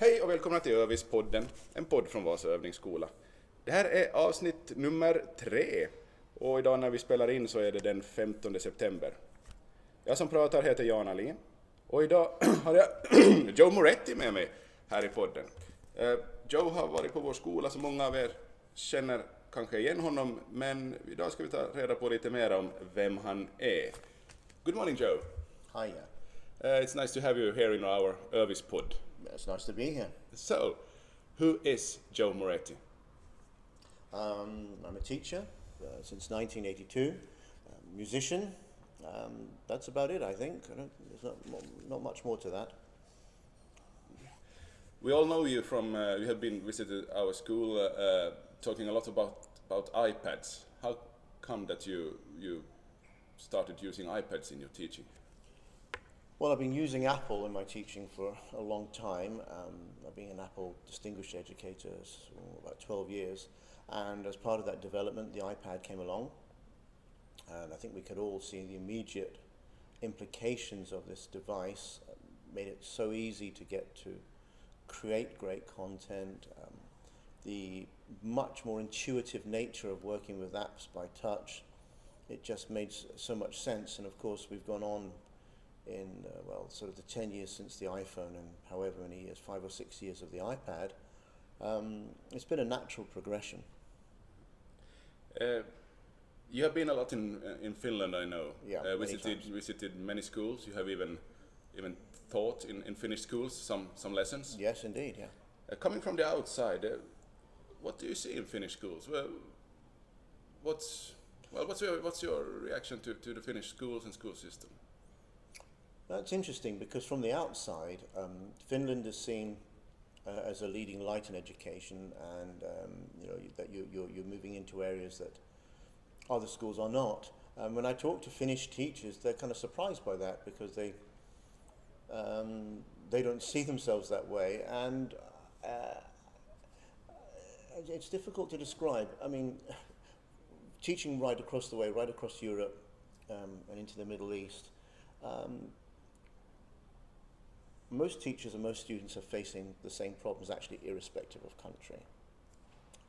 Hej och välkomna till Övispodden, en podd från Vasa övningsskola. Det här är avsnitt nummer tre och idag när vi spelar in så är det den 15 september. Jag som pratar heter Jan Alin och idag har jag Joe Moretti med mig här i podden. Eh, Joe har varit på vår skola så många av er känner kanske igen honom men idag ska vi ta reda på lite mer om vem han är. Good morning Joe. Hiya. Uh, it's nice to have you here in our Övis pod. It's nice to be here. So, who is Joe Moretti? Um, I'm a teacher uh, since 1982, a musician. Um, that's about it, I think. I don't, there's not, not much more to that. We all know you from, uh, you have been visited our school uh, uh, talking a lot about, about iPads. How come that you, you started using iPads in your teaching? Well, I've been using Apple in my teaching for a long time. Um, I've been an Apple Distinguished Educator for about 12 years. And as part of that development, the iPad came along. And I think we could all see the immediate implications of this device. uh, Made it so easy to get to create great content. Um, the much more intuitive nature of working with apps by touch. It just made so much sense. And of course, we've gone on in, uh, well, sort of the 10 years since the iPhone and however many years, five or six years of the iPad. Um, it's been a natural progression. Uh, you have been a lot in, uh, in Finland, I know. Yeah, uh, visited, visited many schools. You have even, even taught in, in Finnish schools some, some lessons. Yes, indeed, yeah. Uh, coming from the outside, uh, what do you see in Finnish schools? Well, what's well, what's your what's your reaction to, to the Finnish schools and school system? That's interesting because from the outside, um, Finland is seen uh, as a leading light in education, and um, you know that you, you're, you're moving into areas that other schools are not. Um, when I talk to Finnish teachers, they're kind of surprised by that because they um, they don't see themselves that way, and uh, it's difficult to describe. I mean, teaching right across the way, right across Europe, um, and into the Middle East. Um, most teachers and most students are facing the same problems, actually, irrespective of country.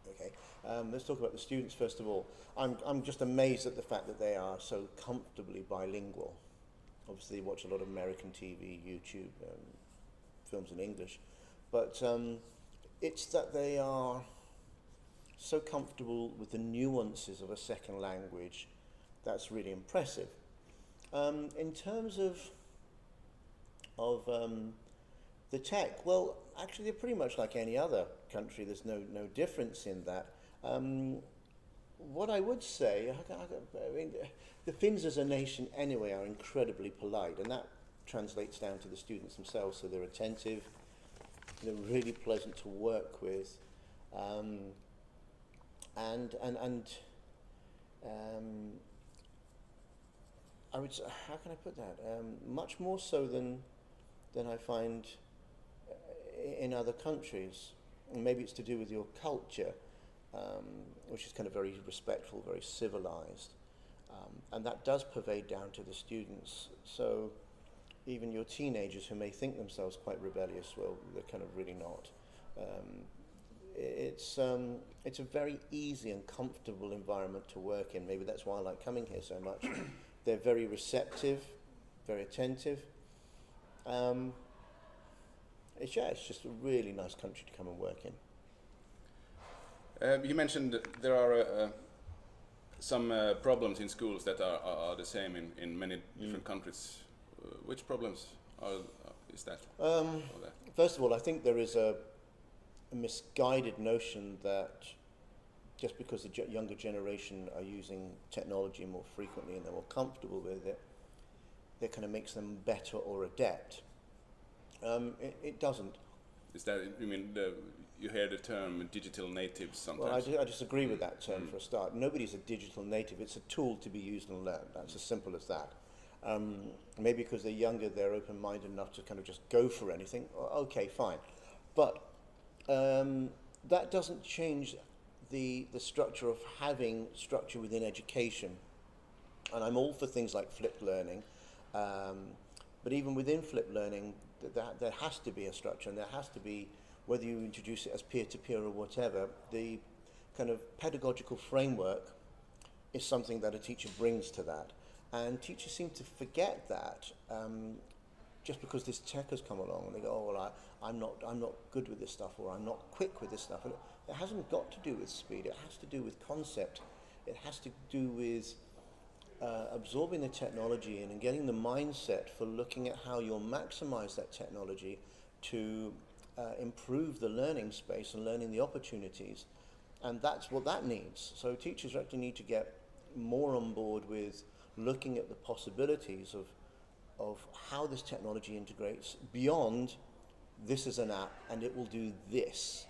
Okay, um, let's talk about the students first of all. I'm, I'm just amazed at the fact that they are so comfortably bilingual. Obviously, they watch a lot of American TV, YouTube, um, films in English, but um, it's that they are so comfortable with the nuances of a second language that's really impressive. Um, in terms of of um, the tech, well, actually, they're pretty much like any other country. There's no no difference in that. Um, what I would say, I, I, I mean, the Finns as a nation anyway are incredibly polite, and that translates down to the students themselves. So they're attentive, they're really pleasant to work with, um, and and and. Um, I would. How can I put that? Um, much more so than than I find uh, in other countries. And maybe it's to do with your culture, um, which is kind of very respectful, very civilized, um, and that does pervade down to the students. So even your teenagers who may think themselves quite rebellious, well, they're kind of really not. Um, it's um, it's a very easy and comfortable environment to work in. Maybe that's why I like coming here so much. They're very receptive, very attentive. Um, it's, yeah, it's just a really nice country to come and work in. Uh, you mentioned there are uh, uh, some uh, problems in schools that are, are, are the same in, in many different countries. Uh, which problems are, uh, is that? Um, that? First of all, I think there is a, a misguided notion that just because the younger generation are using technology more frequently and they're more comfortable with it, that kind of makes them better or adept. Um, it, it doesn't. Is that you mean the, you hear the term digital natives sometimes? Well, I, I disagree with that term for a start. Nobody's a digital native. It's a tool to be used and learned. That's as simple as that. Um, maybe because they're younger, they're open-minded enough to kind of just go for anything. Okay, fine. But um, that doesn't change the, the structure of having structure within education. And I'm all for things like flipped learning. Um, but even within flipped learning, that, that there has to be a structure and there has to be, whether you introduce it as peer-to-peer or whatever, the kind of pedagogical framework is something that a teacher brings to that. And teachers seem to forget that um, just because this tech has come along and they go, oh, well, I, I'm, not, I'm not good with this stuff or I'm not quick with this stuff. And it hasn't got to do with speed, it has to do with concept, it has to do with uh, absorbing the technology in and getting the mindset for looking at how you'll maximize that technology to uh, improve the learning space and learning the opportunities. And that's what that needs. So teachers actually need to get more on board with looking at the possibilities of, of how this technology integrates beyond this is an app and it will do this.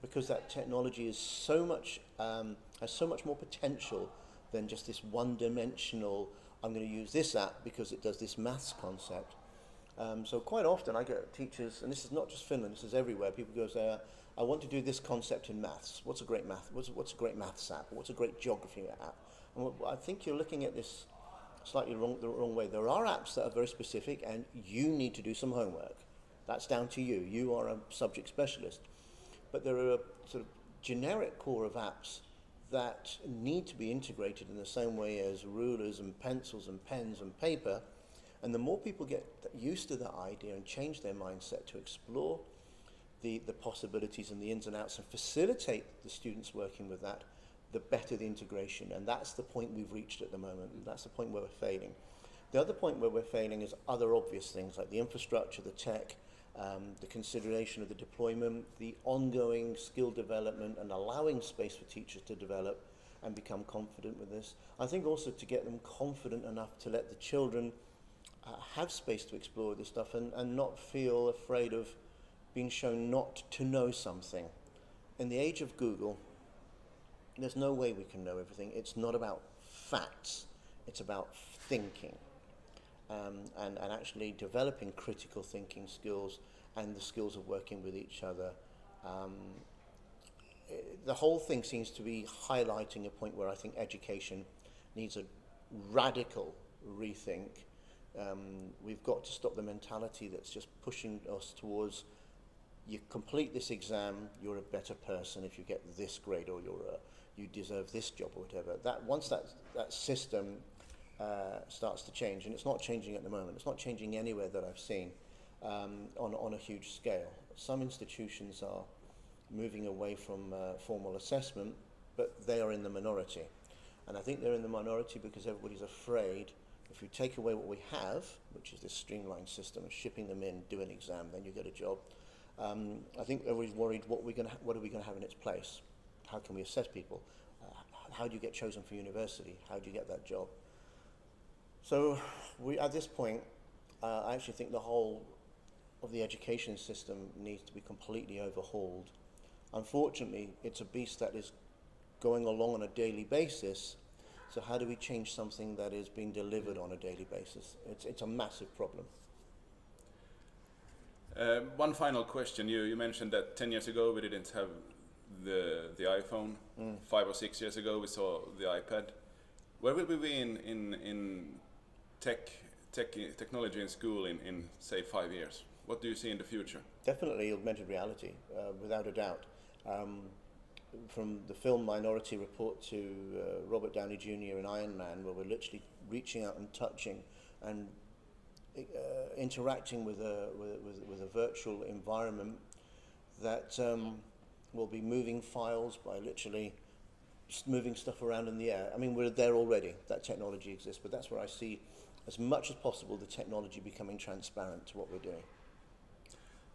Because that technology is so much, um, has so much more potential than just this one-dimensional, I'm going to use this app because it does this maths concept. Um, so quite often I get teachers, and this is not just Finland, this is everywhere, people go say, I want to do this concept in maths. What's a great math? What's, what's a great maths app? What's a great geography app? And I think you're looking at this slightly wrong, the wrong way. There are apps that are very specific, and you need to do some homework. That's down to you. You are a subject specialist. But there are a sort of generic core of apps that need to be integrated in the same way as rulers and pencils and pens and paper. And the more people get used to that idea and change their mindset to explore the, the possibilities and the ins and outs and facilitate the students working with that, the better the integration. And that's the point we've reached at the moment. That's the point where we're failing. The other point where we're failing is other obvious things like the infrastructure, the tech, um, the consideration of the deployment, the ongoing skill development and allowing space for teachers to develop and become confident with this. I think also to get them confident enough to let the children uh, have space to explore this stuff and, and not feel afraid of being shown not to know something. In the age of Google, there's no way we can know everything. It's not about facts, it's about thinking. Um, and, and actually developing critical thinking skills and the skills of working with each other. Um, the whole thing seems to be highlighting a point where I think education needs a radical rethink. Um, we've got to stop the mentality that's just pushing us towards you complete this exam, you're a better person if you get this grade, or you're a, you deserve this job, or whatever. That once that that system uh, starts to change, and it's not changing at the moment. It's not changing anywhere that I've seen um, on, on a huge scale. Some institutions are moving away from uh, formal assessment, but they are in the minority. And I think they're in the minority because everybody's afraid if you take away what we have, which is this streamlined system of shipping them in, do an exam, then you get a job. Um, I think everybody's worried what, we're gonna what are we going to have in its place? How can we assess people? Uh, how do you get chosen for university? How do you get that job? So we, at this point, uh, I actually think the whole of the education system needs to be completely overhauled. Unfortunately, it's a beast that is going along on a daily basis. So how do we change something that is being delivered on a daily basis? It's, it's a massive problem. Uh, one final question. You, you mentioned that 10 years ago we didn't have the, the iPhone. Mm. Five or six years ago we saw the iPad. Where will we be in, in, in tech, tech technology in school in, in say five years? What do you see in the future? Definitely augmented reality, uh, without a doubt. Um, from the film Minority Report to uh, Robert Downey Jr. in Iron Man, where we're literally reaching out and touching and uh, interacting with a, with, with, a virtual environment that um, will be moving files by literally moving stuff around in the air. I mean, we're there already. That technology exists, but that's where I see as much as possible the technology becoming transparent to what we're doing.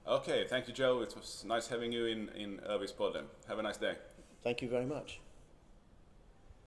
Okay, thank you, Joe. It was nice having you in, in Irvis Podden. Have a nice day. Thank you very much.